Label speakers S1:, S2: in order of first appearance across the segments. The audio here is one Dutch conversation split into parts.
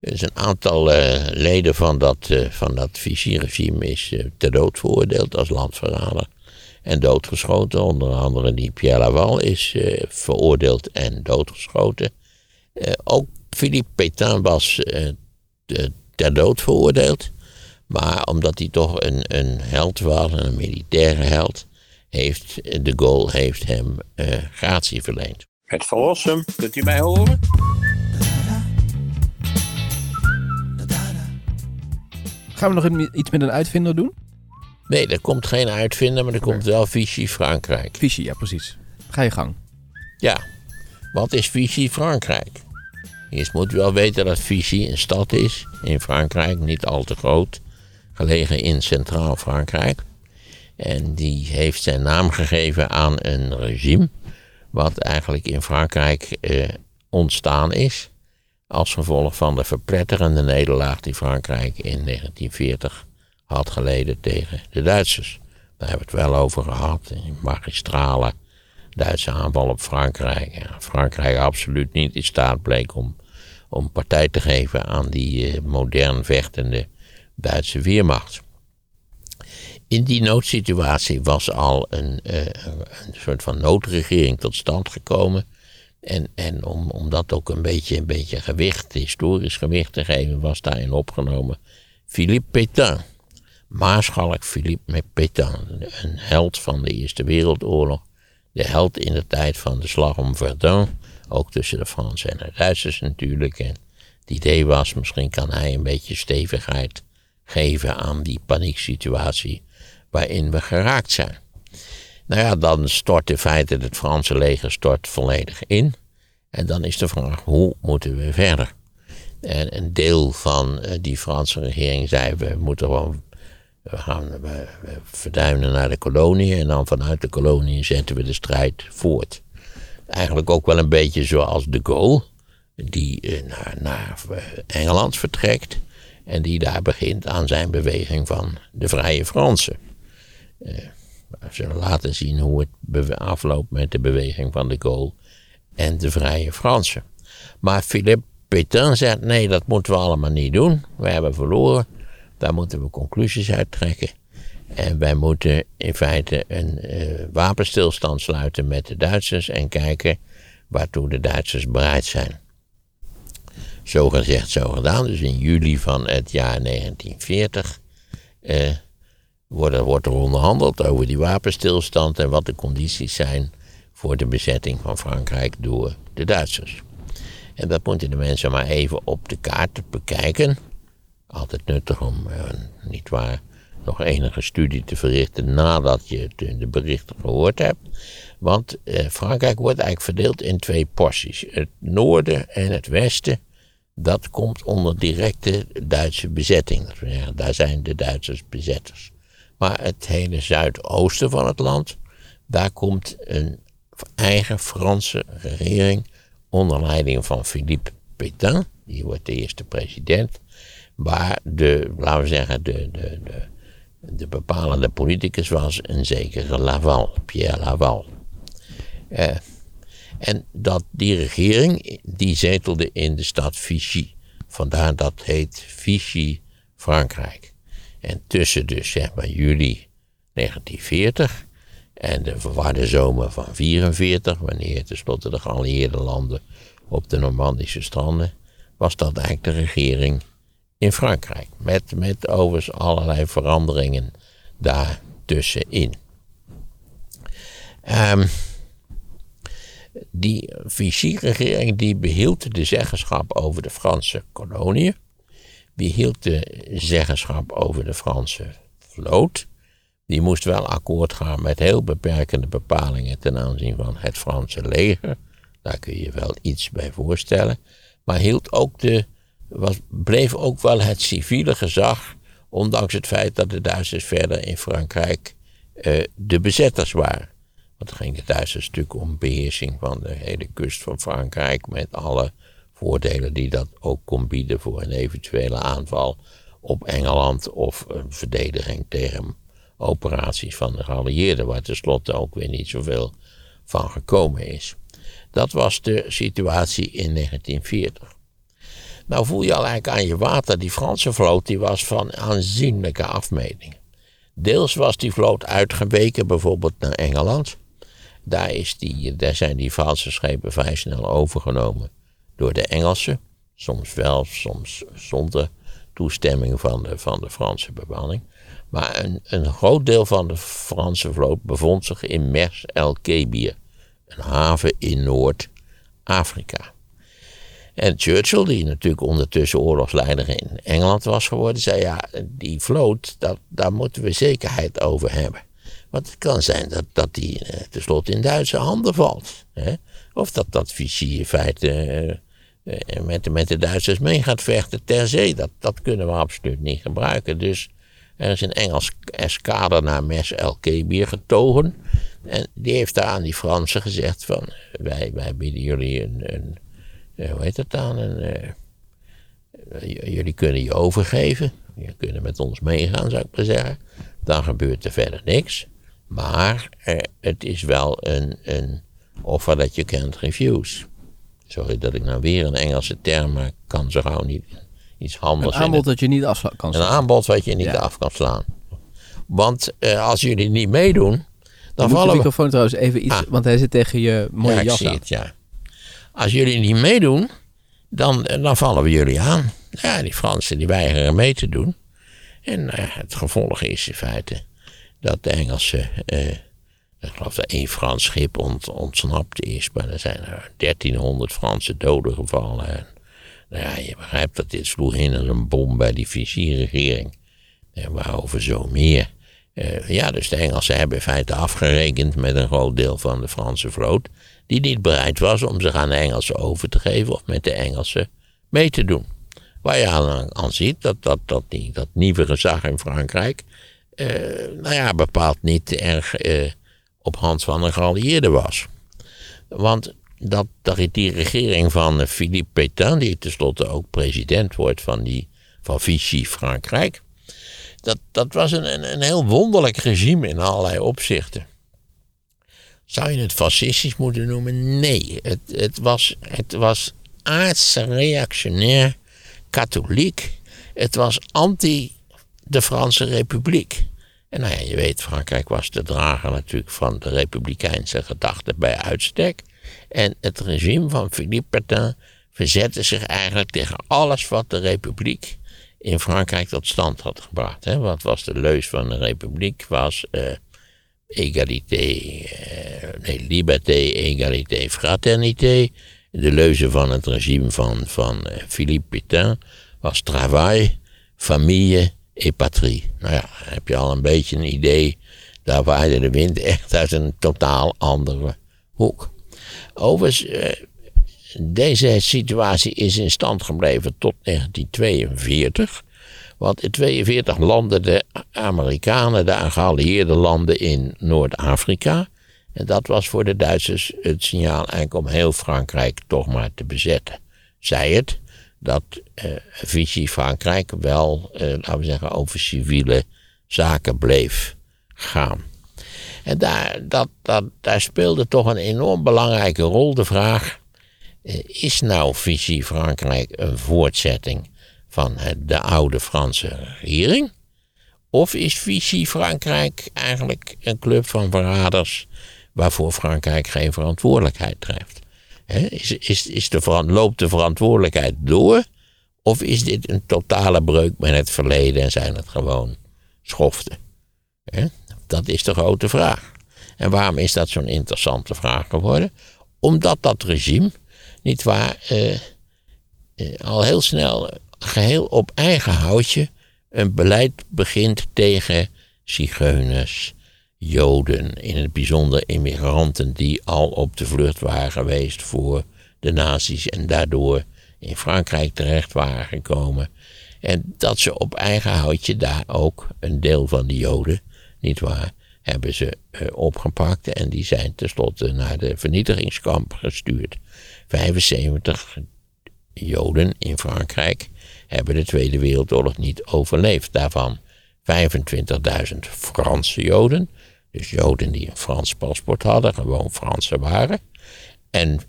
S1: Dus een aantal uh, leden van dat, uh, van dat is uh, ter dood veroordeeld als landverrader en doodgeschoten. Onder andere die Pierre Laval is veroordeeld en doodgeschoten. ook Philippe Pétain was ter dood veroordeeld. Maar omdat hij toch een, een held was, een militaire held, heeft de Gaulle heeft hem gratie verleend.
S2: Het verlossen, kunt u mij horen?
S3: Gaan we nog iets met een uitvinder doen?
S1: Nee, er komt geen uitvinder, maar er komt wel Vichy Frankrijk.
S3: Vichy, ja precies. Ga je gang.
S1: Ja, wat is Vichy Frankrijk? Eerst moet u wel weten dat Vichy een stad is in Frankrijk, niet al te groot, gelegen in Centraal Frankrijk. En die heeft zijn naam gegeven aan een regime wat eigenlijk in Frankrijk eh, ontstaan is als gevolg van de verpletterende nederlaag die Frankrijk in 1940 had geleden tegen de Duitsers. Daar hebben we het wel over gehad, in magistrale Duitse aanval op Frankrijk. Ja, Frankrijk absoluut niet in staat bleek om, om partij te geven aan die uh, modern vechtende Duitse weermacht. In die noodsituatie was al een, uh, een soort van noodregering tot stand gekomen en, en om, om dat ook een beetje, een beetje gewicht, historisch gewicht te geven, was daarin opgenomen Philippe Pétain. Maarschalk Philippe Pétain, een held van de Eerste Wereldoorlog. De held in de tijd van de slag om Verdun, ook tussen de Fransen en de Duitsers natuurlijk. En het idee was, misschien kan hij een beetje stevigheid geven aan die panieksituatie waarin we geraakt zijn. Nou ja, dan stort in feite het Franse leger stort volledig in. En dan is de vraag, hoe moeten we verder? En een deel van eh, die Franse regering zei, we moeten gewoon, we gaan we, verduinen naar de kolonie en dan vanuit de kolonie zetten we de strijd voort. Eigenlijk ook wel een beetje zoals de Gaulle, die eh, naar, naar eh, Engeland vertrekt en die daar begint aan zijn beweging van de Vrije Fransen. Zullen laten zien hoe het afloopt met de beweging van de Gaulle en de Vrije Fransen. Maar Philippe Pétain zegt: nee, dat moeten we allemaal niet doen. We hebben verloren. Daar moeten we conclusies uit trekken. En wij moeten in feite een uh, wapenstilstand sluiten met de Duitsers en kijken waartoe de Duitsers bereid zijn. Zo gezegd, zo gedaan. Dus in juli van het jaar 1940 uh, wordt, wordt er onderhandeld over die wapenstilstand en wat de condities zijn voor de bezetting van Frankrijk door de Duitsers. En dat moeten de mensen maar even op de kaart bekijken. Altijd nuttig om, uh, niet waar, nog enige studie te verrichten nadat je de berichten gehoord hebt. Want eh, Frankrijk wordt eigenlijk verdeeld in twee porties. Het noorden en het westen, dat komt onder directe Duitse bezetting. Daar zijn de Duitsers bezetters. Maar het hele zuidoosten van het land, daar komt een eigen Franse regering onder leiding van Philippe Pétain, die wordt de eerste president, waar de, laten we zeggen, de, de, de, de bepalende politicus was een zekere Laval, Pierre Laval. Eh, en dat die regering, die zetelde in de stad Vichy. Vandaar dat heet Vichy Frankrijk. En tussen dus zeg maar juli 1940 en de verwarde zomer van 1944, wanneer tenslotte de geallieerde landen op de Normandische stranden, was dat eigenlijk de regering in Frankrijk. Met, met overigens allerlei veranderingen daartussenin. Um, die Vichy-regering die behield de zeggenschap over de Franse koloniën die hield de zeggenschap over de Franse vloot. Die moest wel akkoord gaan met heel beperkende bepalingen ten aanzien van het Franse leger. Daar kun je wel iets bij voorstellen. Maar hield ook de, was, bleef ook wel het civiele gezag, ondanks het feit dat de Duitsers verder in Frankrijk uh, de bezetters waren. Want het ging de Duitsers natuurlijk om beheersing van de hele kust van Frankrijk met alle voordelen die dat ook kon bieden voor een eventuele aanval op Engeland of een verdediging tegen operaties van de geallieerden, waar tenslotte ook weer niet zoveel van gekomen is. Dat was de situatie in 1940. Nou voel je al eigenlijk aan je water, die Franse vloot die was van aanzienlijke afmeting. Deels was die vloot uitgeweken, bijvoorbeeld naar Engeland. Daar, is die, daar zijn die Franse schepen vrij snel overgenomen door de Engelsen. Soms wel, soms zonder toestemming van de, van de Franse bemanning. Maar een, een groot deel van de Franse vloot bevond zich in Mers el Kebir, een haven in Noord-Afrika. En Churchill, die natuurlijk ondertussen oorlogsleider in Engeland was geworden, zei ja, die vloot, dat, daar moeten we zekerheid over hebben. Want het kan zijn dat, dat die eh, tenslotte in Duitse handen valt. Hè? Of dat dat Vichy in feite eh, met, met de Duitsers mee gaat vechten ter zee. Dat, dat kunnen we absoluut niet gebruiken. Dus er is een Engels eskader naar Mes El Kebir getogen. En die heeft daar aan die Fransen gezegd van, wij, wij bieden jullie een, een eh, hoe heet dat dan, uh, jullie kunnen je overgeven. Je kunnen met ons meegaan, zou ik maar zeggen. Dan gebeurt er verder niks. Maar het is wel een, een offer dat je can't refuse. Sorry dat ik nou weer een Engelse term, maar kan zo gauw niet iets anders.
S3: Een aanbod dat je niet af kan
S1: slaan. Een aanbod wat je niet af kan slaan. Want uh, als jullie niet meedoen, dan vallen
S3: de microfoon trouwens even iets, ah. want hij zit tegen je mooie
S1: ja,
S3: jas
S1: ik zie Het, ja. Als jullie niet meedoen, dan, dan vallen we jullie aan. Ja, die Fransen die weigeren mee te doen. En uh, het gevolg is in feite dat de Engelsen uh, ik geloof dat één Frans schip ont, ontsnapt is, maar er zijn er 1300 Franse doden gevallen. En, nou ja, je begrijpt dat dit sloeg in als een bom bij die Vichy-regering. En waarover zo meer. Uh, ja, dus de Engelsen hebben in feite afgerekend met een groot deel van de Franse vloot, die niet bereid was om zich aan de Engelsen over te geven of met de Engelsen mee te doen. Waar je aan, aan ziet dat dat, dat, dat nieuwe gezag in Frankrijk, uh, nou ja, bepaald niet erg uh, op hand van een geallieerde was. Want dat, dat die regering van Philippe Pétain, die tenslotte ook president wordt van, die, van Vichy Frankrijk, dat, dat was een, een, heel wonderlijk regime in allerlei opzichten. Zou je het fascistisch moeten noemen? Nee, het, het was, het was aards-reactionair katholiek. Het was anti de Franse Republiek. En nou ja, je weet, Frankrijk was de drager natuurlijk van de republikeinse gedachten bij uitstek. En het regime van Philippe Pétain verzette zich eigenlijk tegen alles wat de republiek in Frankrijk tot stand had gebracht. Hè. Wat was de leus van de republiek? Was uh, egalité, uh, nee, liberté, égalité, fraternité. De leuze van het regime van, van uh, Philippe Pétain was travail, famille et patrie. Nou ja, heb je al een beetje een idee. Daar waaide de wind echt uit een totaal andere hoek. Overigens, eh, deze situatie is in stand gebleven tot 1942. Want in 1942 landden de Amerikanen, de geallieerde landen in Noord-Afrika. En dat was voor de Duitsers het signaal eigenlijk om heel Frankrijk toch maar te bezetten. Zij het, dat uh, Vichy Frankrijk wel, uh, laten we zeggen, over civiele zaken bleef gaan. En daar, dat, dat, daar speelde toch een enorm belangrijke rol de vraag: uh, is nou Vichy Frankrijk een voortzetting van de oude Franse regering? Of is Vichy Frankrijk eigenlijk een club van verraders waarvoor Frankrijk geen verantwoordelijkheid treft? Is, is, is de, loopt de verantwoordelijkheid door? Of is dit een totale breuk met het verleden en zijn het gewoon schoften? Dat is de grote vraag. En waarom is dat zo'n interessante vraag geworden? Omdat dat regime, niet waar, eh, eh, al heel snel geheel op eigen houtje een beleid begint tegen zigeuners, Joden, in het bijzonder immigranten die al op de vlucht waren geweest voor de nazi's en daardoor in Frankrijk terecht waren gekomen. En dat ze op eigen houtje daar ook een deel van die Joden, niet waar, hebben ze uh, opgepakt en die zijn tenslotte naar de vernietigingskamp gestuurd. 75 Joden in Frankrijk hebben de Tweede Wereldoorlog niet overleefd. Daarvan 25.000 Franse Joden dus Joden die een Frans paspoort hadden, gewoon Fransen waren. En 50.000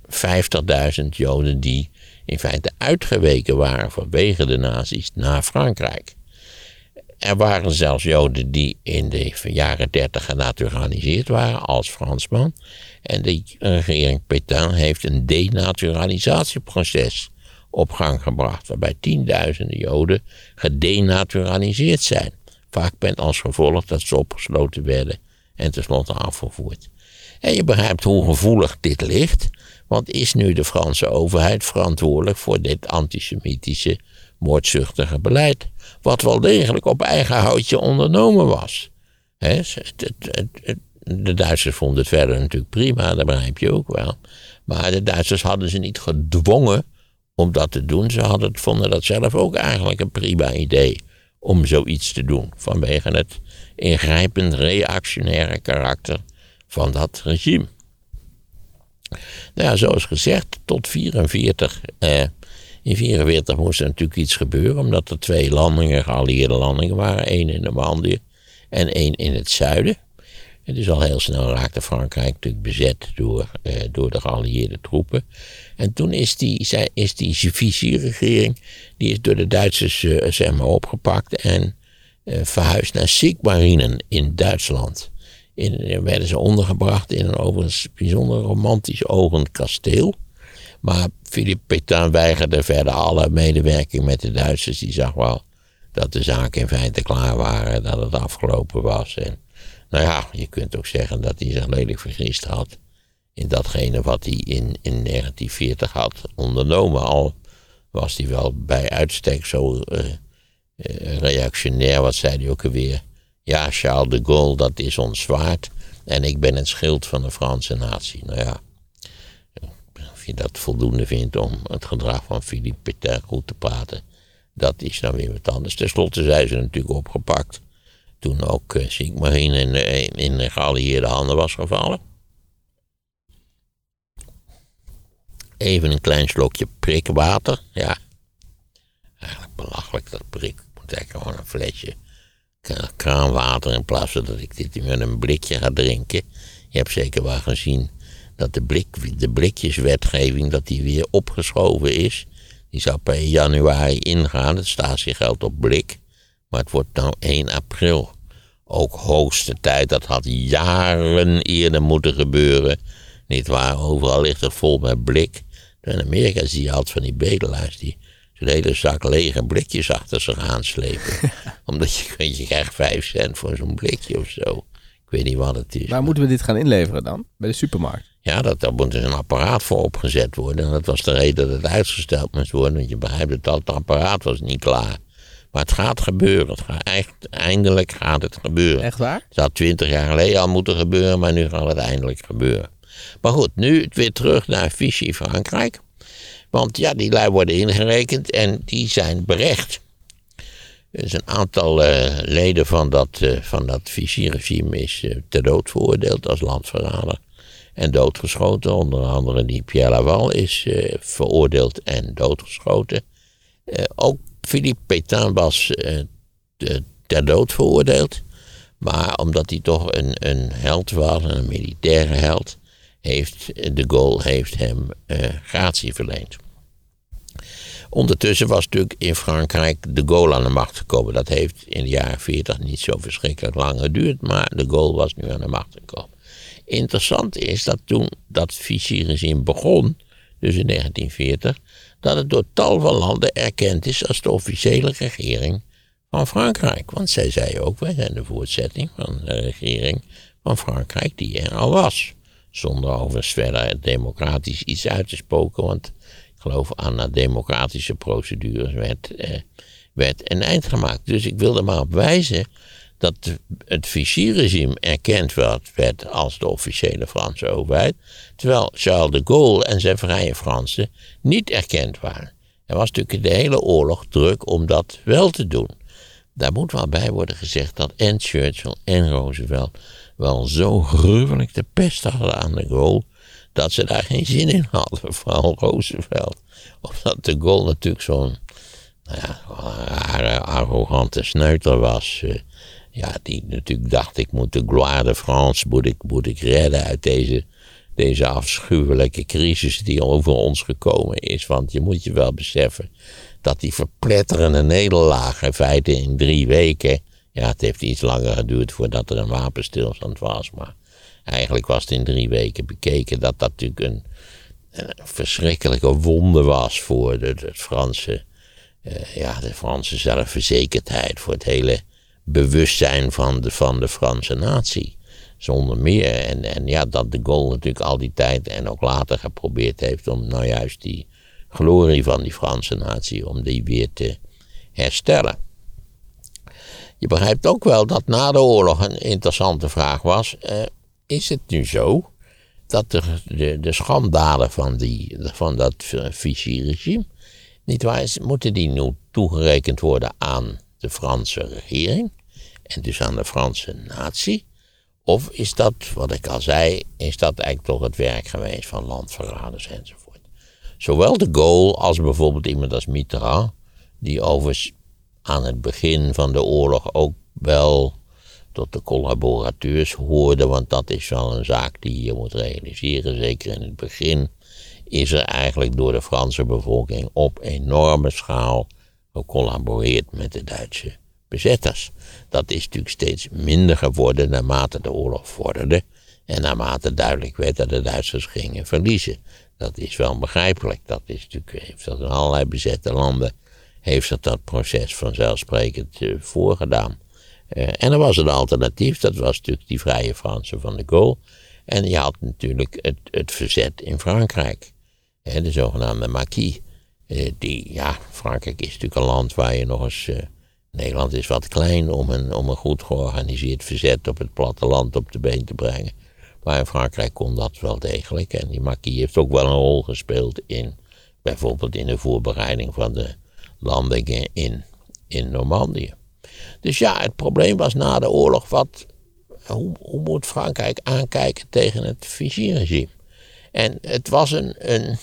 S1: Joden die in feite uitgeweken waren vanwege de nazi's naar Frankrijk. Er waren zelfs Joden die in de jaren 30 genaturaliseerd waren als Fransman. En de regering Pétain heeft een denaturalisatieproces op gang gebracht, waarbij tienduizenden Joden gedenaturaliseerd zijn. Vaak met als gevolg dat ze opgesloten werden en tenslotte afgevoerd. En je begrijpt hoe gevoelig dit ligt, want is nu de Franse overheid verantwoordelijk voor dit antisemitische, moordzuchtige beleid, wat wel degelijk op eigen houtje ondernomen was. de Duitsers vonden het verder natuurlijk prima, dat begrijp je ook wel. Maar de Duitsers hadden ze niet gedwongen om dat te doen. Ze hadden, vonden dat zelf ook eigenlijk een prima idee om zoiets te doen. Vanwege het ingrijpend reactionaire karakter van dat regime. Nou zoals gezegd, tot 44. Eh, in 44 moest er natuurlijk iets gebeuren, omdat er twee landingen, geallieerde landingen waren. één in de Normandië en één in het zuiden. En dus al heel snel raakte Frankrijk natuurlijk bezet door, eh, door de geallieerde troepen. En toen is die, is die Vichy-regering, die is door de Duitsers uh, zeg maar opgepakt en verhuisd naar Sigmarinen in Duitsland. In, werden ze ondergebracht in een overigens bijzonder romantisch ogend kasteel. Maar Philippe Pétain weigerde verder alle medewerking met de Duitsers. Die zag wel dat de zaken in feite klaar waren, dat het afgelopen was. En nou ja, je kunt ook zeggen dat hij zich lelijk vergist had in datgene wat hij in, in 1940 had ondernomen. Al was hij wel bij uitstek zo uh, reactionair, wat zei hij ook alweer. Ja, Charles de Gaulle, dat is ons zwaard. En ik ben het schild van de Franse natie. Nou ja, of je dat voldoende vindt om het gedrag van Philippe Pétain goed te praten, dat is dan weer wat anders. Ten slotte zijn ze natuurlijk opgepakt. Toen ook uh, in, in, in geallieerde handen was gevallen. Even een klein slokje prikwater. Ja, eigenlijk belachelijk dat prik. Eigenlijk gewoon een flesje kraanwater in plaats van dat ik dit met een blikje ga drinken. Je hebt zeker wel gezien dat de, blik, de blikjeswetgeving dat die weer opgeschoven is. Die zou per januari ingaan. Het statiegeld op blik. Maar het wordt nou 1 april. Ook hoogste tijd. Dat had jaren eerder moeten gebeuren. Niet waar? Overal ligt het vol met blik. In Amerika zie je altijd van die bedelaars die zo'n hele zak lege blikjes achter zich aanslepen. Omdat je, je krijgt vijf cent voor zo'n blikje of zo. Ik weet niet wat het is.
S3: Waar moeten we dit gaan inleveren dan? Bij de supermarkt?
S1: Ja, dat, daar moet dus een apparaat voor opgezet worden. En dat was de reden dat het uitgesteld moest worden. Want je begrijpt het al, het apparaat was niet klaar. Maar het gaat gebeuren. Het gaat, eindelijk gaat het gebeuren.
S3: Echt waar?
S1: Het had twintig jaar geleden al moeten gebeuren, maar nu gaat het eindelijk gebeuren. Maar goed, nu weer terug naar Vichy Frankrijk. Want ja, die lui worden ingerekend en die zijn berecht. Dus een aantal uh, leden van dat, uh, van dat Vichy-regime is uh, ter dood veroordeeld als landverrader. En doodgeschoten. Onder andere die Pierre Laval is veroordeeld en doodgeschoten. ook Philippe Pétain was ter dood veroordeeld. Maar omdat hij toch een, een held was, een militaire held, heeft de Gaulle heeft hem uh, gratie verleend. Ondertussen was natuurlijk in Frankrijk de Gaulle aan de macht gekomen. Dat heeft in de jaren 40 niet zo verschrikkelijk lang geduurd, maar de Gaulle was nu aan de macht gekomen. Interessant is dat toen dat Vichy-regime begon, dus in 1940, dat het door tal van landen erkend is als de officiële regering van Frankrijk. Want zij zei ook, wij zijn de voortzetting van de regering van Frankrijk die er al was. Zonder overigens verder democratisch iets uit te spoken, want ik geloof aan de democratische procedures werd, eh, werd een eind gemaakt. Dus ik wilde maar op wijzen dat het Vichy-regime erkend werd, werd als de officiële Franse overheid, terwijl Charles de Gaulle en zijn vrije Fransen niet erkend waren. Er was natuurlijk de hele oorlog druk om dat wel te doen. Daar moet wel bij worden gezegd dat en Churchill en Roosevelt wel zo gruwelijk de pest hadden aan de Gaulle, dat ze daar geen zin in hadden, vooral Roosevelt. Omdat de Gaulle natuurlijk zo'n nou ja, rare, arrogante sneuter was. Eh, ja, die natuurlijk dacht, ik moet de gloire de France, moet ik, moet ik redden uit deze, deze afschuwelijke crisis die over ons gekomen is. Want je moet je wel beseffen dat die verpletterende nederlaag in feite in drie weken. Ja, het heeft iets langer geduurd voordat er een wapenstilstand was. Maar eigenlijk was het in drie weken bekeken dat dat natuurlijk een, een verschrikkelijke wonde was voor de, het Franse, uh, ja, de Franse zelfverzekerdheid. Voor het hele bewustzijn van de, van de Franse natie. Zonder meer. En, en ja, dat de Gaulle natuurlijk al die tijd en ook later geprobeerd heeft om nou juist die glorie van die Franse natie, om die weer te herstellen. Je begrijpt ook wel dat na de oorlog een interessante vraag was: eh, is het nu zo dat de, de, de schandalen van, die, van dat Vichy-regime, niet waar is, moeten die nu toegerekend worden aan de Franse regering en dus aan de Franse natie? Of is dat, wat ik al zei, is dat eigenlijk toch het werk geweest van landverraders enzovoort? Zowel de Gaulle als bijvoorbeeld iemand als Mitterrand, die overigens aan het begin van de oorlog ook wel tot de collaborateurs hoorde, want dat is wel een zaak die je moet realiseren. Zeker in het begin is er eigenlijk door de Franse bevolking op enorme schaal gecollaboreerd met de Duitse bezetters. Dat is natuurlijk steeds minder geworden naarmate de oorlog vorderde en naarmate duidelijk werd dat de Duitsers gingen verliezen. Dat is wel begrijpelijk. Dat is natuurlijk, heeft dat in allerlei bezette landen heeft dat, dat proces vanzelfsprekend uh, voorgedaan. Uh, en er was een alternatief, dat was natuurlijk die vrije Fransen van de Gaulle. En je had natuurlijk het, het verzet in Frankrijk, de zogenaamde Maquis. Uh, die, ja, Frankrijk is natuurlijk een land waar je nog eens Nederland is wat klein om een, om een goed georganiseerd verzet op het platteland op de been te brengen. Maar in Frankrijk kon dat wel degelijk. En die Marquis heeft ook wel een rol gespeeld in, bijvoorbeeld in de voorbereiding van de landingen in, in Normandië. Dus ja, het probleem was na de oorlog wat, hoe, moet Frankrijk aankijken tegen het Vichy-regime? En het was een, een,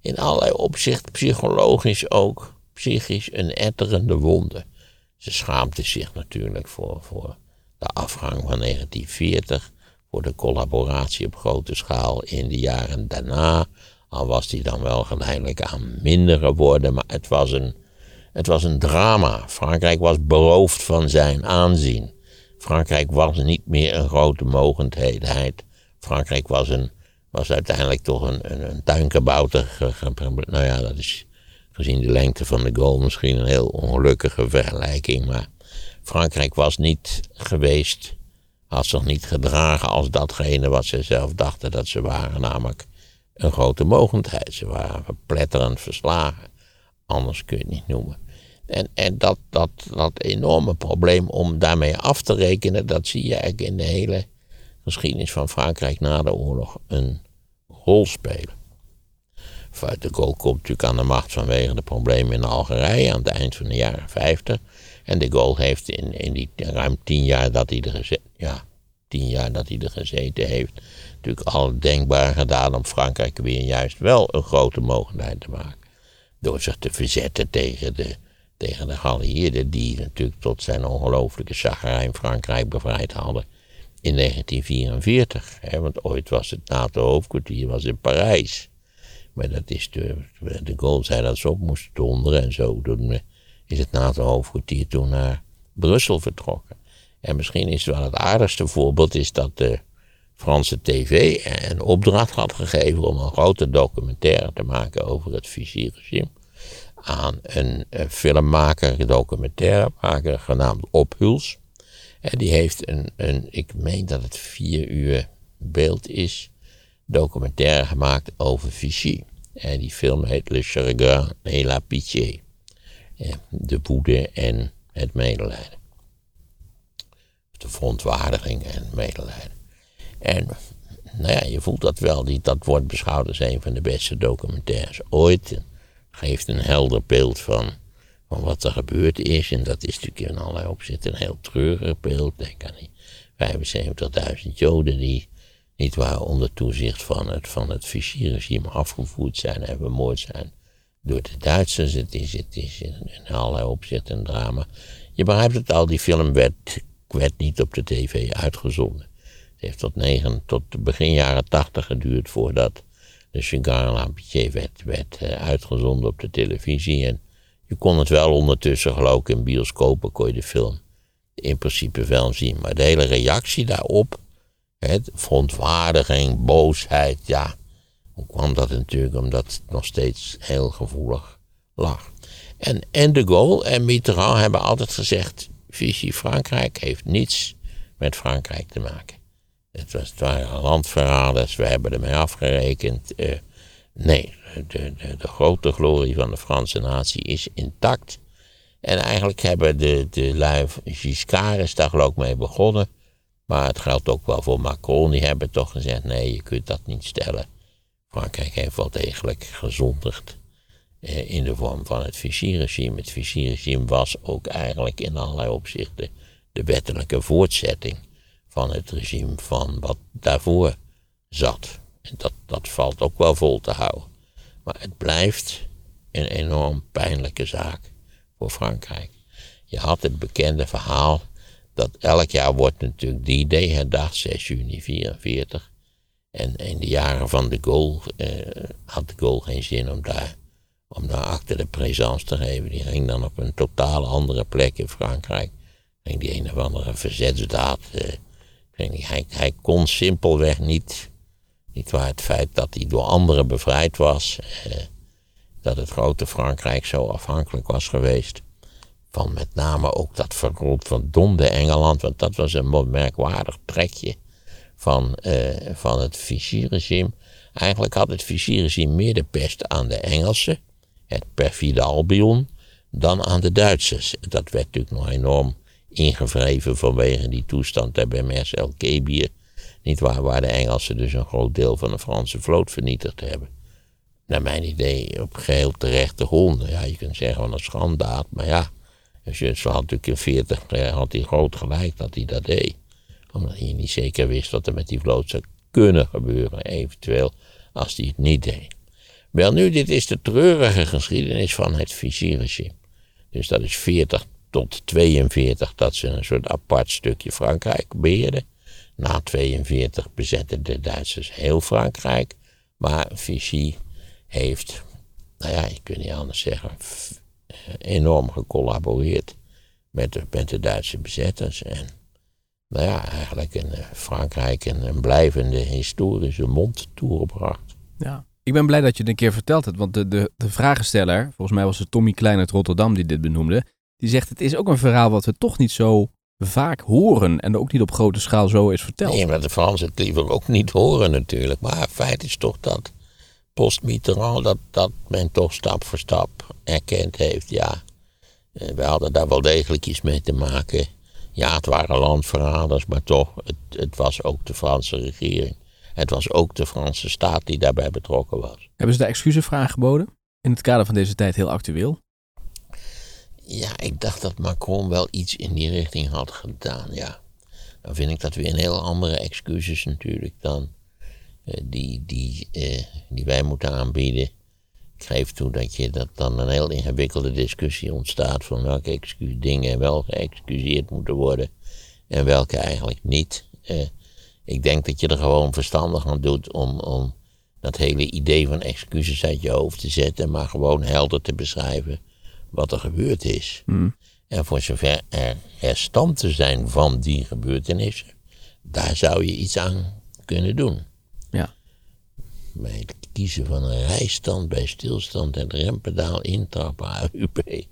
S1: in allerlei opzichten psychologisch ook, psychisch een etterende wonde. Ze schaamde zich natuurlijk voor, voor de afgang van 1940, voor de collaboratie op grote schaal in de jaren daarna. Al was die dan wel geleidelijk aan minder geworden, maar het was een, het was een drama. Frankrijk was beroofd van zijn aanzien. Frankrijk was niet meer een grote mogendheid. Frankrijk was, een, was uiteindelijk toch een, een, een. Nou ja, dat is gezien de lengte van de goal misschien een heel ongelukkige vergelijking. Maar Frankrijk was niet geweest, had zich niet gedragen als datgene wat ze zelf dachten dat ze waren, namelijk een grote mogendheid. Ze waren verpletterend verslagen. Anders kun je het niet noemen. En, en dat, dat, dat enorme probleem om daarmee af te rekenen, dat zie je eigenlijk in de hele geschiedenis van Frankrijk na de oorlog een rol spelen. De Gaulle komt natuurlijk aan de macht vanwege de problemen in Algerije aan het eind van de jaren 50. En de Gaulle heeft in, in die ruim tien jaar dat hij er gezeten, ja, tien jaar dat hij er gezeten heeft, natuurlijk al denkbaar gedaan om Frankrijk weer juist wel een grote mogendheid te maken. Door zich te verzetten tegen de, tegen de geallieerden die natuurlijk tot zijn ongelooflijke chagrijn Frankrijk bevrijd hadden in 1944. Hè, want ooit was het NATO-hoofdkwartier was in Parijs. Maar dat is de, de Gaulle zei dat ze op moesten donderen en zo. Toen is het NATO-hoofdkwartier toen naar Brussel vertrokken. En misschien is het wel het aardigste voorbeeld is dat de Franse tv een opdracht had gegeven om een grote documentaire te maken over het Vichy-regime. Aan een, filmmaker, documentairemaker genaamd Ophuls. En die heeft een, een, ik meen dat het vier uur beeld is, documentaire gemaakt over Vichy. En die film heet Le Chagrin et la Pitié. De woede en het medelijden. De verontwaardiging en medelijden. En nou ja, je voelt dat wel. Die, dat wordt beschouwd als een van de beste documentaires ooit. Geeft een helder beeld van, van wat er gebeurd is. En dat is natuurlijk in allerlei opzichten een heel treurig beeld. Denk aan die 75.000 Joden die niet waar onder toezicht van het, van het Vichy-regime afgevoerd zijn en vermoord zijn door de Duitsers. Het is, het is in, allerlei opzichten een drama. Je begrijpt het al, die film werd, werd niet op de tv uitgezonden. Het heeft tot, negen, tot begin jaren tachtig geduurd voordat de Cigar Lampier werd, werd eh, uitgezonden op de televisie. En je kon het wel ondertussen, geloof ik, in bioscopen kon je de film in principe wel zien. Maar de hele reactie daarop, het, verontwaardiging, boosheid, ja. Hoe kwam dat natuurlijk? Omdat het nog steeds heel gevoelig lag. En, en de Gaulle en Mitterrand hebben altijd gezegd: Vichy Frankrijk heeft niets met Frankrijk te maken. Het, was, het waren landverraders, we hebben ermee afgerekend. Uh, nee, de, de, de, grote glorie van de Franse natie is intact. En eigenlijk hebben de, de lui, Giscard is daar ik mee begonnen. Maar het geldt ook wel voor Macron, die hebben toch gezegd: nee, je kunt dat niet stellen. Frankrijk heeft wel degelijk gezondigd eh, in de vorm van het Vichy-regime. Het Vichy-regime was ook eigenlijk in allerlei opzichten de wettelijke voortzetting van het regime van wat daarvoor zat. En dat, dat valt ook wel vol te houden. Maar het blijft een enorm pijnlijke zaak voor Frankrijk. Je had het bekende verhaal dat elk jaar wordt natuurlijk die day herdacht, 6 juni 44. En in de jaren van de Gaulle eh, had de Gaulle geen zin om daar, om daar achter de présence te geven. Die ging dan op een totaal andere plek in Frankrijk. Ging die een of andere verzetsdaad. Eh, hij, kon simpelweg niet, niet waar het feit dat hij door anderen bevrijd was. Eh, dat het grote Frankrijk zo afhankelijk was geweest. Van met name ook dat verdomde Engeland, want dat was een merkwaardig trekje van, uh, van het Vichy-regime. Eigenlijk had het Vichy-regime meer de pest aan de Engelsen, het perfide Albion, dan aan de Duitsers. Dat werd natuurlijk nog enorm ingevreven vanwege die toestand daar bij Marcel Kebier. Niet waar, waar de Engelsen dus een groot deel van de Franse vloot vernietigd hebben. Naar mijn idee op geheel terechte honden. Ja, je kunt zeggen van een schandaad, maar ja. Als je, had natuurlijk in 40 had hij groot gelijk dat hij dat deed omdat hij niet zeker wist wat er met die vloot zou kunnen gebeuren, eventueel, als hij het niet deed. Wel nu, dit is de treurige geschiedenis van het Vichy-regime. Dus dat is 40 tot 42 dat ze een soort apart stukje Frankrijk beheerden. Na 42 bezetten de Duitsers heel Frankrijk. Maar Vichy heeft, nou ja, ik kan niet anders zeggen, enorm gecollaboreerd met de, met de Duitse bezetters. En nou ja, eigenlijk in eh, Frankrijk een, een blijvende historische mond toegebracht.
S3: Ja. Ik ben blij dat je het een keer verteld hebt, want de, de, de vragensteller, volgens mij was het Tommy Klein uit Rotterdam die dit benoemde, die zegt het is ook een verhaal wat we toch niet zo vaak horen en ook niet op grote schaal zo is verteld.
S1: Nee, maar de Fransen het liever ook niet horen natuurlijk. Maar feit is toch dat post-Mitterrand dat, dat men toch stap voor stap erkend heeft, ja, eh, we hadden daar wel degelijk iets mee te maken. Ja, het waren landverraders, maar toch, het, het was ook de Franse regering. Het was ook de Franse staat die daarbij betrokken was.
S3: Hebben ze de excuses aangeboden? In het kader van deze tijd heel actueel?
S1: Ja, ik dacht dat Macron wel iets in die richting had gedaan, ja. Dan vind ik dat weer een heel andere excuses natuurlijk dan eh, die, die, eh, die wij moeten aanbieden. Ik geef toe dat, je, dat dan een heel ingewikkelde discussie ontstaat van welke excuus dingen wel geëxcuseerd moeten worden en welke eigenlijk niet. Eh, ik denk dat je er gewoon verstandig aan doet om, om dat hele idee van excuses uit je hoofd te zetten, maar gewoon helder te beschrijven wat er gebeurd is.
S3: Hmm.
S1: En voor zover er restanten zijn van die gebeurtenissen, daar zou je iets aan kunnen doen.
S3: Ja.
S1: Bij het kiezen van een rijstand bij stilstand en rempedaal intrappen AUP.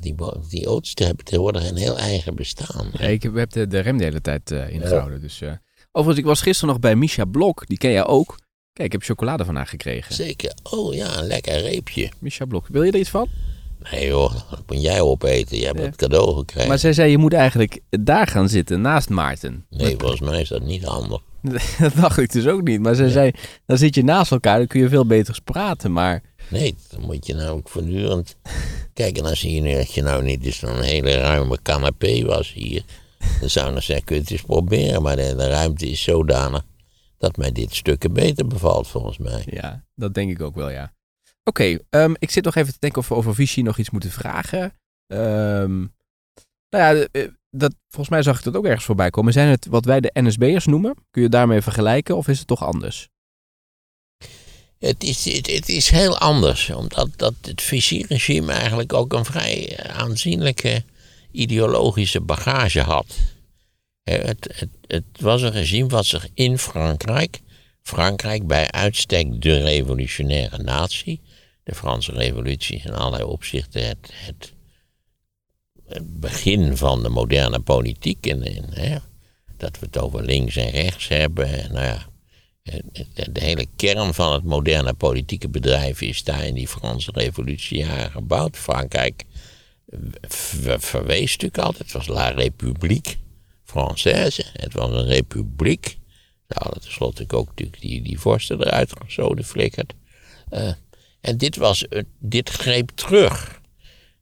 S1: Die, die auto's hebben tegenwoordig een heel eigen bestaan.
S3: Ja, ik heb de, de rem de hele tijd uh, ingehouden. Dus, uh. Overigens, ik was gisteren nog bij Misha Blok. Die ken jij ook. Kijk, ik heb chocolade van haar gekregen.
S1: Zeker. Oh ja, een lekker reepje.
S3: Misha Blok. Wil je er iets van?
S1: Nee hoor, dat moet jij opeten. Je hebt het cadeau gekregen.
S3: Maar zij zei, je moet eigenlijk daar gaan zitten, naast Maarten.
S1: Nee, volgens mij is dat niet handig.
S3: dat dacht ik dus ook niet. Maar zij zei, dan zit je naast elkaar, dan kun je veel beter praten, maar...
S1: Nee, dan moet je nou ook voortdurend... Kijk, en als hier dat je nou niet dus een hele ruime canapé was hier... dan zou ik nog zeggen, kun je het eens proberen. Maar de, de ruimte is zodanig dat mij dit stukken beter bevalt, volgens mij.
S3: Ja, dat denk ik ook wel, ja. Oké, ehm, ik zit nog even te denken of we over Vichy nog iets moeten vragen. Um, nou ja, eh, dat, volgens mij zag ik dat ook ergens voorbij komen. Zijn het wat wij de NSB'ers noemen? Kun je daarmee vergelijken of is het toch anders?
S1: Het is, het, is heel anders, omdat dat het Vichy-regime eigenlijk ook een vrij aanzienlijke ideologische bagage had. Het, het, het, was een regime wat zich in Frankrijk, Frankrijk bij uitstek de revolutionaire natie, de Franse revolutie in allerlei opzichten het, het, begin van de moderne politiek, en, hè, dat we het over links en rechts hebben, nou ja, de hele kern van het moderne politieke bedrijf is daar in die Franse revolutie gebouwd. Frankrijk verwees natuurlijk altijd, het was La République Française, het was een republiek. Ze hadden tenslotte ook natuurlijk die, die vorsten eruit gezoden flikkerd. Uh, en dit, was, dit greep terug.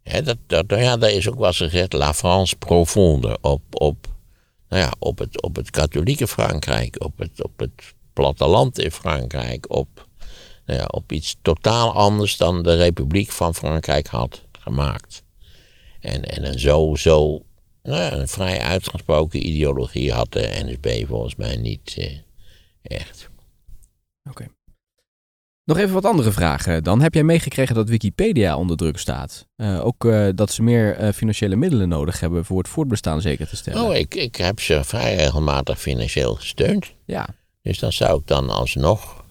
S1: dat, dat, nou ja, daar is ook wel gezegd La France profonde op, op, nou ja, op, het, op het katholieke Frankrijk, op het, op het platteland in Frankrijk, op, nou ja, op iets totaal anders dan de Republiek van Frankrijk had gemaakt. En, en een zo, zo nou een vrij uitgesproken ideologie had de NSB volgens mij niet eh, echt.
S3: Oké. Nog even wat andere vragen. Dan heb jij meegekregen dat Wikipedia onder druk staat. Uh, ook uh, dat ze meer uh, financiële middelen nodig hebben voor het voortbestaan zeker te stellen.
S1: Oh, ik, ik heb ze vrij regelmatig financieel gesteund.
S3: Ja.
S1: Dus dan zou ik dan alsnog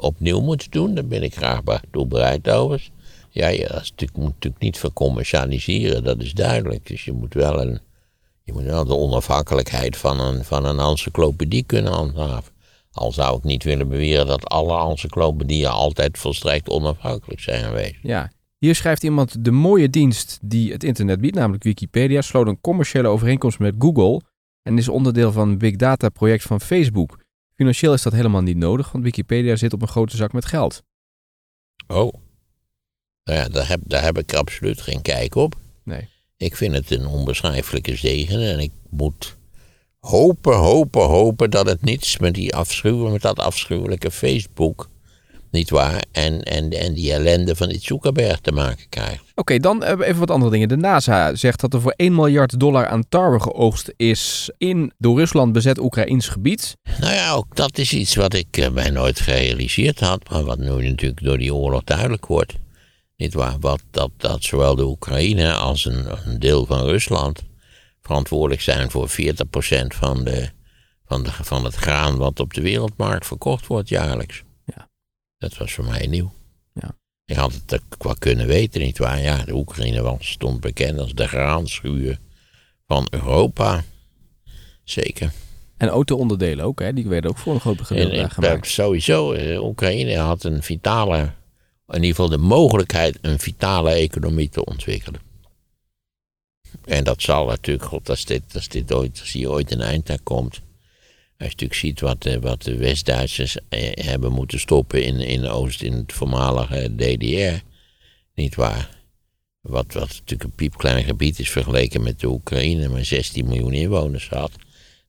S1: opnieuw moeten doen. Daar ben ik graag toe bereid overigens. Ja, dat natuurlijk, moet natuurlijk niet vercommercialiseren, dat is duidelijk. Dus je moet wel, een, je moet wel de onafhankelijkheid van een, van een encyclopedie kunnen handhaven. Al zou ik niet willen beweren dat alle encyclopedieën altijd volstrekt onafhankelijk zijn geweest.
S3: Ja, hier schrijft iemand: De mooie dienst die het internet biedt, namelijk Wikipedia, sloot een commerciële overeenkomst met Google en is onderdeel van een big data project van Facebook. Financieel is dat helemaal niet nodig, want Wikipedia zit op een grote zak met geld.
S1: Oh. Nou ja, daar heb, daar heb ik absoluut geen kijk op.
S3: Nee.
S1: Ik vind het een onbeschrijfelijke zegen en ik moet hopen, hopen, hopen dat het niets met, die afschuw, met dat afschuwelijke Facebook, niet waar, en, en, en die ellende van dit Zuckerberg te maken krijgt.
S3: Oké, dan even wat andere dingen. De NASA zegt dat er voor 1 miljard dollar aan tarwe geoogst is in door Rusland bezet Oekraïns gebied.
S1: Nou ja, ook dat is iets wat ik uh, mij nooit gerealiseerd had, maar wat nu natuurlijk door die oorlog duidelijk wordt. Niet waar, wat, dat, dat zowel de Oekraïne als een, een deel van Rusland verantwoordelijk zijn voor 40% van, de, van, de, van het graan wat op de wereldmarkt verkocht wordt jaarlijks.
S3: Ja.
S1: Dat was voor mij nieuw.
S3: Ja.
S1: Ik had het ook wel kunnen weten, nietwaar? Ja, de Oekraïne was, stond bekend als de graanschuur van Europa. Zeker.
S3: En auto-onderdelen ook, hè? Die werden ook voor een groot gedeelte gemaakt.
S1: Sowieso, uh, Oekraïne had een vitale, in ieder geval de mogelijkheid, een vitale economie te ontwikkelen. En dat zal natuurlijk, God, als, dit, als, dit ooit, als hier ooit een eind aan komt. Als je natuurlijk ziet wat, de, wat de West-Duitsers eh, hebben moeten stoppen in, in Oost, in het voormalige DDR. Niet waar. Wat, wat natuurlijk een piepklein gebied is vergeleken met de Oekraïne, maar 16 miljoen inwoners had.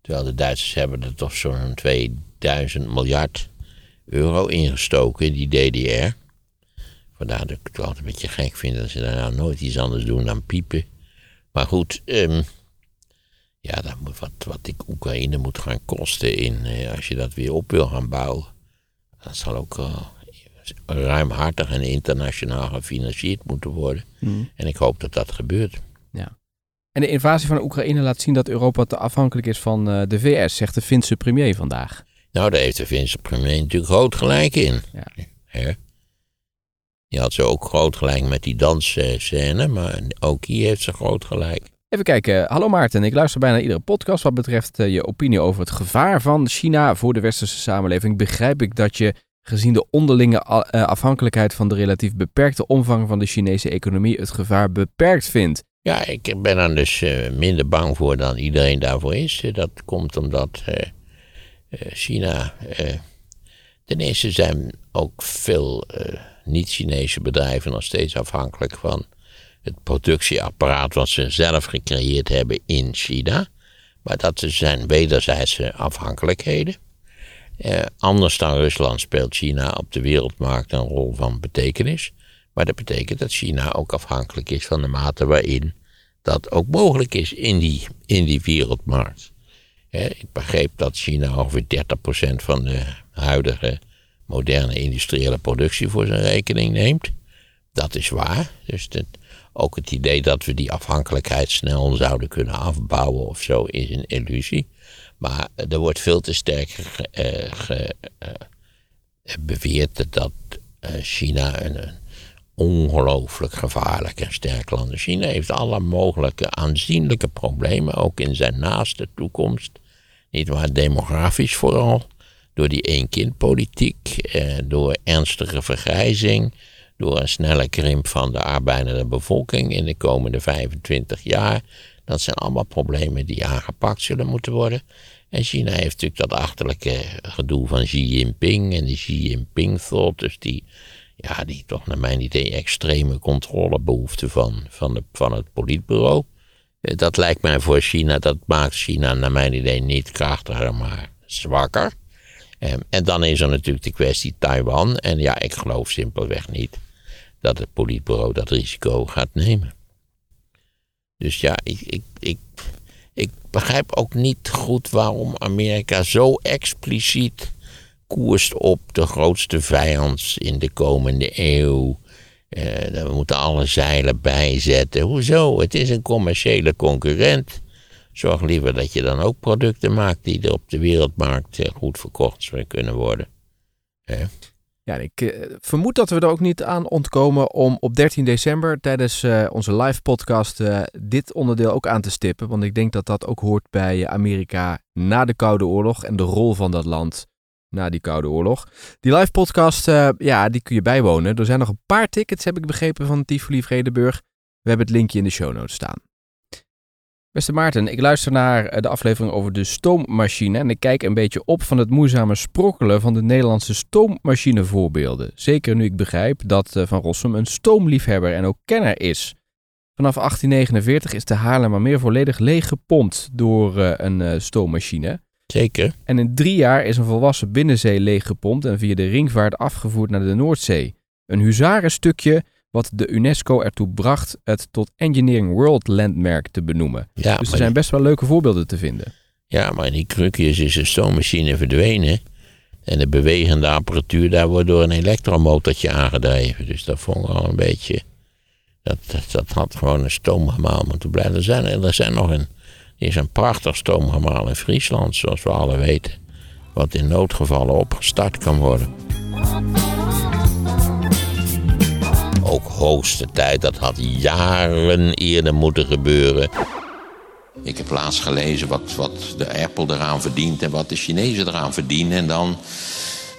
S1: Terwijl de Duitsers hebben er toch zo'n 2000 miljard euro ingestoken in die DDR. Vandaar dat ik het altijd een beetje gek vind dat ze daar nou nooit iets anders doen dan piepen. Maar goed, um, ja, dat moet, wat, wat ik Oekraïne moet gaan kosten in, eh, als je dat weer op wil gaan bouwen. Dat zal ook uh, ruimhartig en internationaal gefinancierd moeten worden.
S3: Hmm.
S1: En ik hoop dat dat gebeurt.
S3: Ja. En de invasie van Oekraïne laat zien dat Europa te afhankelijk is van uh, de VS, zegt de Finse premier vandaag.
S1: Nou, daar heeft de Finse premier natuurlijk groot gelijk in.
S3: Ja.
S1: Hè? Die had ze ook groot gelijk met die dansscène, maar ook hier heeft ze groot gelijk.
S3: Even kijken. Hallo Maarten, ik luister bijna iedere podcast wat betreft uh, je opinie over het gevaar van China voor de westerse samenleving. Begrijp ik dat je, gezien de onderlinge uh, afhankelijkheid van de relatief beperkte omvang van de Chinese economie, het gevaar beperkt vindt.
S1: Ja, ik ben er dus uh, minder bang voor dan iedereen daarvoor is. Dat komt omdat China. ten eerste zijn ook veel niet-Chinese bedrijven nog steeds afhankelijk van het productieapparaat wat ze zelf gecreëerd hebben in China. Maar dat zijn wederzijdse afhankelijkheden. Eh, anders dan Rusland speelt China op de wereldmarkt een rol van betekenis. Maar dat betekent dat China ook afhankelijk is van de mate waarin dat ook mogelijk is in die, in die wereldmarkt. ik begreep dat China ongeveer 30% van de huidige moderne industriële productie voor zijn rekening neemt. Dat is waar. Dus ook het idee dat we die afhankelijkheid snel zouden kunnen afbouwen of zo is een illusie. Maar er wordt veel te sterk ge, uh, beweerd dat China een, een ongelooflijk gevaarlijk en sterk land is. China heeft alle mogelijke aanzienlijke problemen, ook in zijn naaste toekomst. Niet waar, demografisch vooral. Door die één-kind-politiek, eh, door ernstige vergrijzing, door een snelle krimp van de arbeidende bevolking in de komende 25 jaar. Dat zijn allemaal problemen die aangepakt zullen moeten worden. En China heeft natuurlijk dat achterlijke gedoe van Xi Jinping en die Xi Jinping-thought, dus die, ja, die toch naar mijn idee extreme controlebehoefte van, van, van het politbureau. Eh, dat lijkt mij voor China, dat maakt China naar mijn idee niet krachtiger, maar zwakker. Ehm, en dan is er natuurlijk de kwestie Taiwan. En ja, ik geloof simpelweg niet dat het politbureau dat risico gaat nemen. Dus ja, ik, ik, ik, ik begrijp ook niet goed waarom Amerika zo expliciet koerst op de grootste vijand in de komende eeuw. Eh, we moeten alle zeilen bijzetten. Hoezo? Het is een commerciële concurrent. Zorg liever dat je dan ook producten maakt die er op de wereldmarkt eh, goed verkocht kunnen worden.
S3: Ja, ik eh, vermoed dat we er ook niet aan ontkomen om op 13 december tijdens uh, onze live podcast dit onderdeel ook aan te stippen. Want ik denk dat dat ook hoort bij Amerika na de Koude Oorlog en de rol van dat land na die Koude Oorlog. Die live podcast, ja, die kun je bijwonen. Er zijn nog een paar tickets, heb ik begrepen, van Tivoli Vredenburg. We hebben het linkje in de show notes staan. Beste Maarten, ik luister naar eh, de aflevering over de stoommachine en ik kijk een beetje op van het moeizame sprokkelen van de Nederlandse stoommachinevoorbeelden. Zeker nu ik begrijp dat eh, Van Rossum een stoomliefhebber en ook kenner is. Vanaf 1849 is de Haarlemmermeer volledig leeggepompt door eh, een stoommachine.
S1: Zeker.
S3: En in drie jaar is een volwassen binnenzee leeggepompt en via de ringvaart afgevoerd naar de Noordzee. Een huzarenstukje wat de UNESCO ertoe bracht het tot Engineering World Landmark te benoemen. Ja, dus er zijn best wel leuke voorbeelden te vinden.
S1: Ja, maar in die krukjes is de stoommachine verdwenen. En de bewegende apparatuur daar wordt door een elektromotortje aangedreven. Dus dat vond ik al een beetje. Dat, dat, had gewoon een stoomgemaal moeten blijven. Er zijn, er zijn nog een. Er is een prachtig stoomgemaal in Friesland, zoals we alle weten. Wat in noodgevallen opgestart kan worden ook hoogste tijd. Dat had jaren eerder moeten gebeuren. Ik heb laatst gelezen wat, wat de Apple eraan verdient en wat de Chinezen eraan verdienen. En dan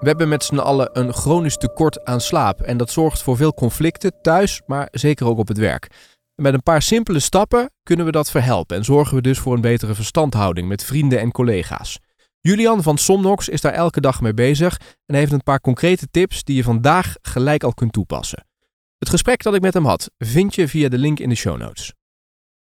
S3: We hebben met z'n allen een chronisch tekort aan slaap en dat zorgt voor veel conflicten thuis, maar zeker ook op het werk. met een paar simpele stappen kunnen we dat verhelpen en zorgen we dus voor een betere verstandhouding met vrienden en collega's. Julian van Somnox is daar elke dag mee bezig en heeft een paar concrete tips die je vandaag gelijk al kunt toepassen. Het gesprek dat ik met hem had vind je via de link in de show notes.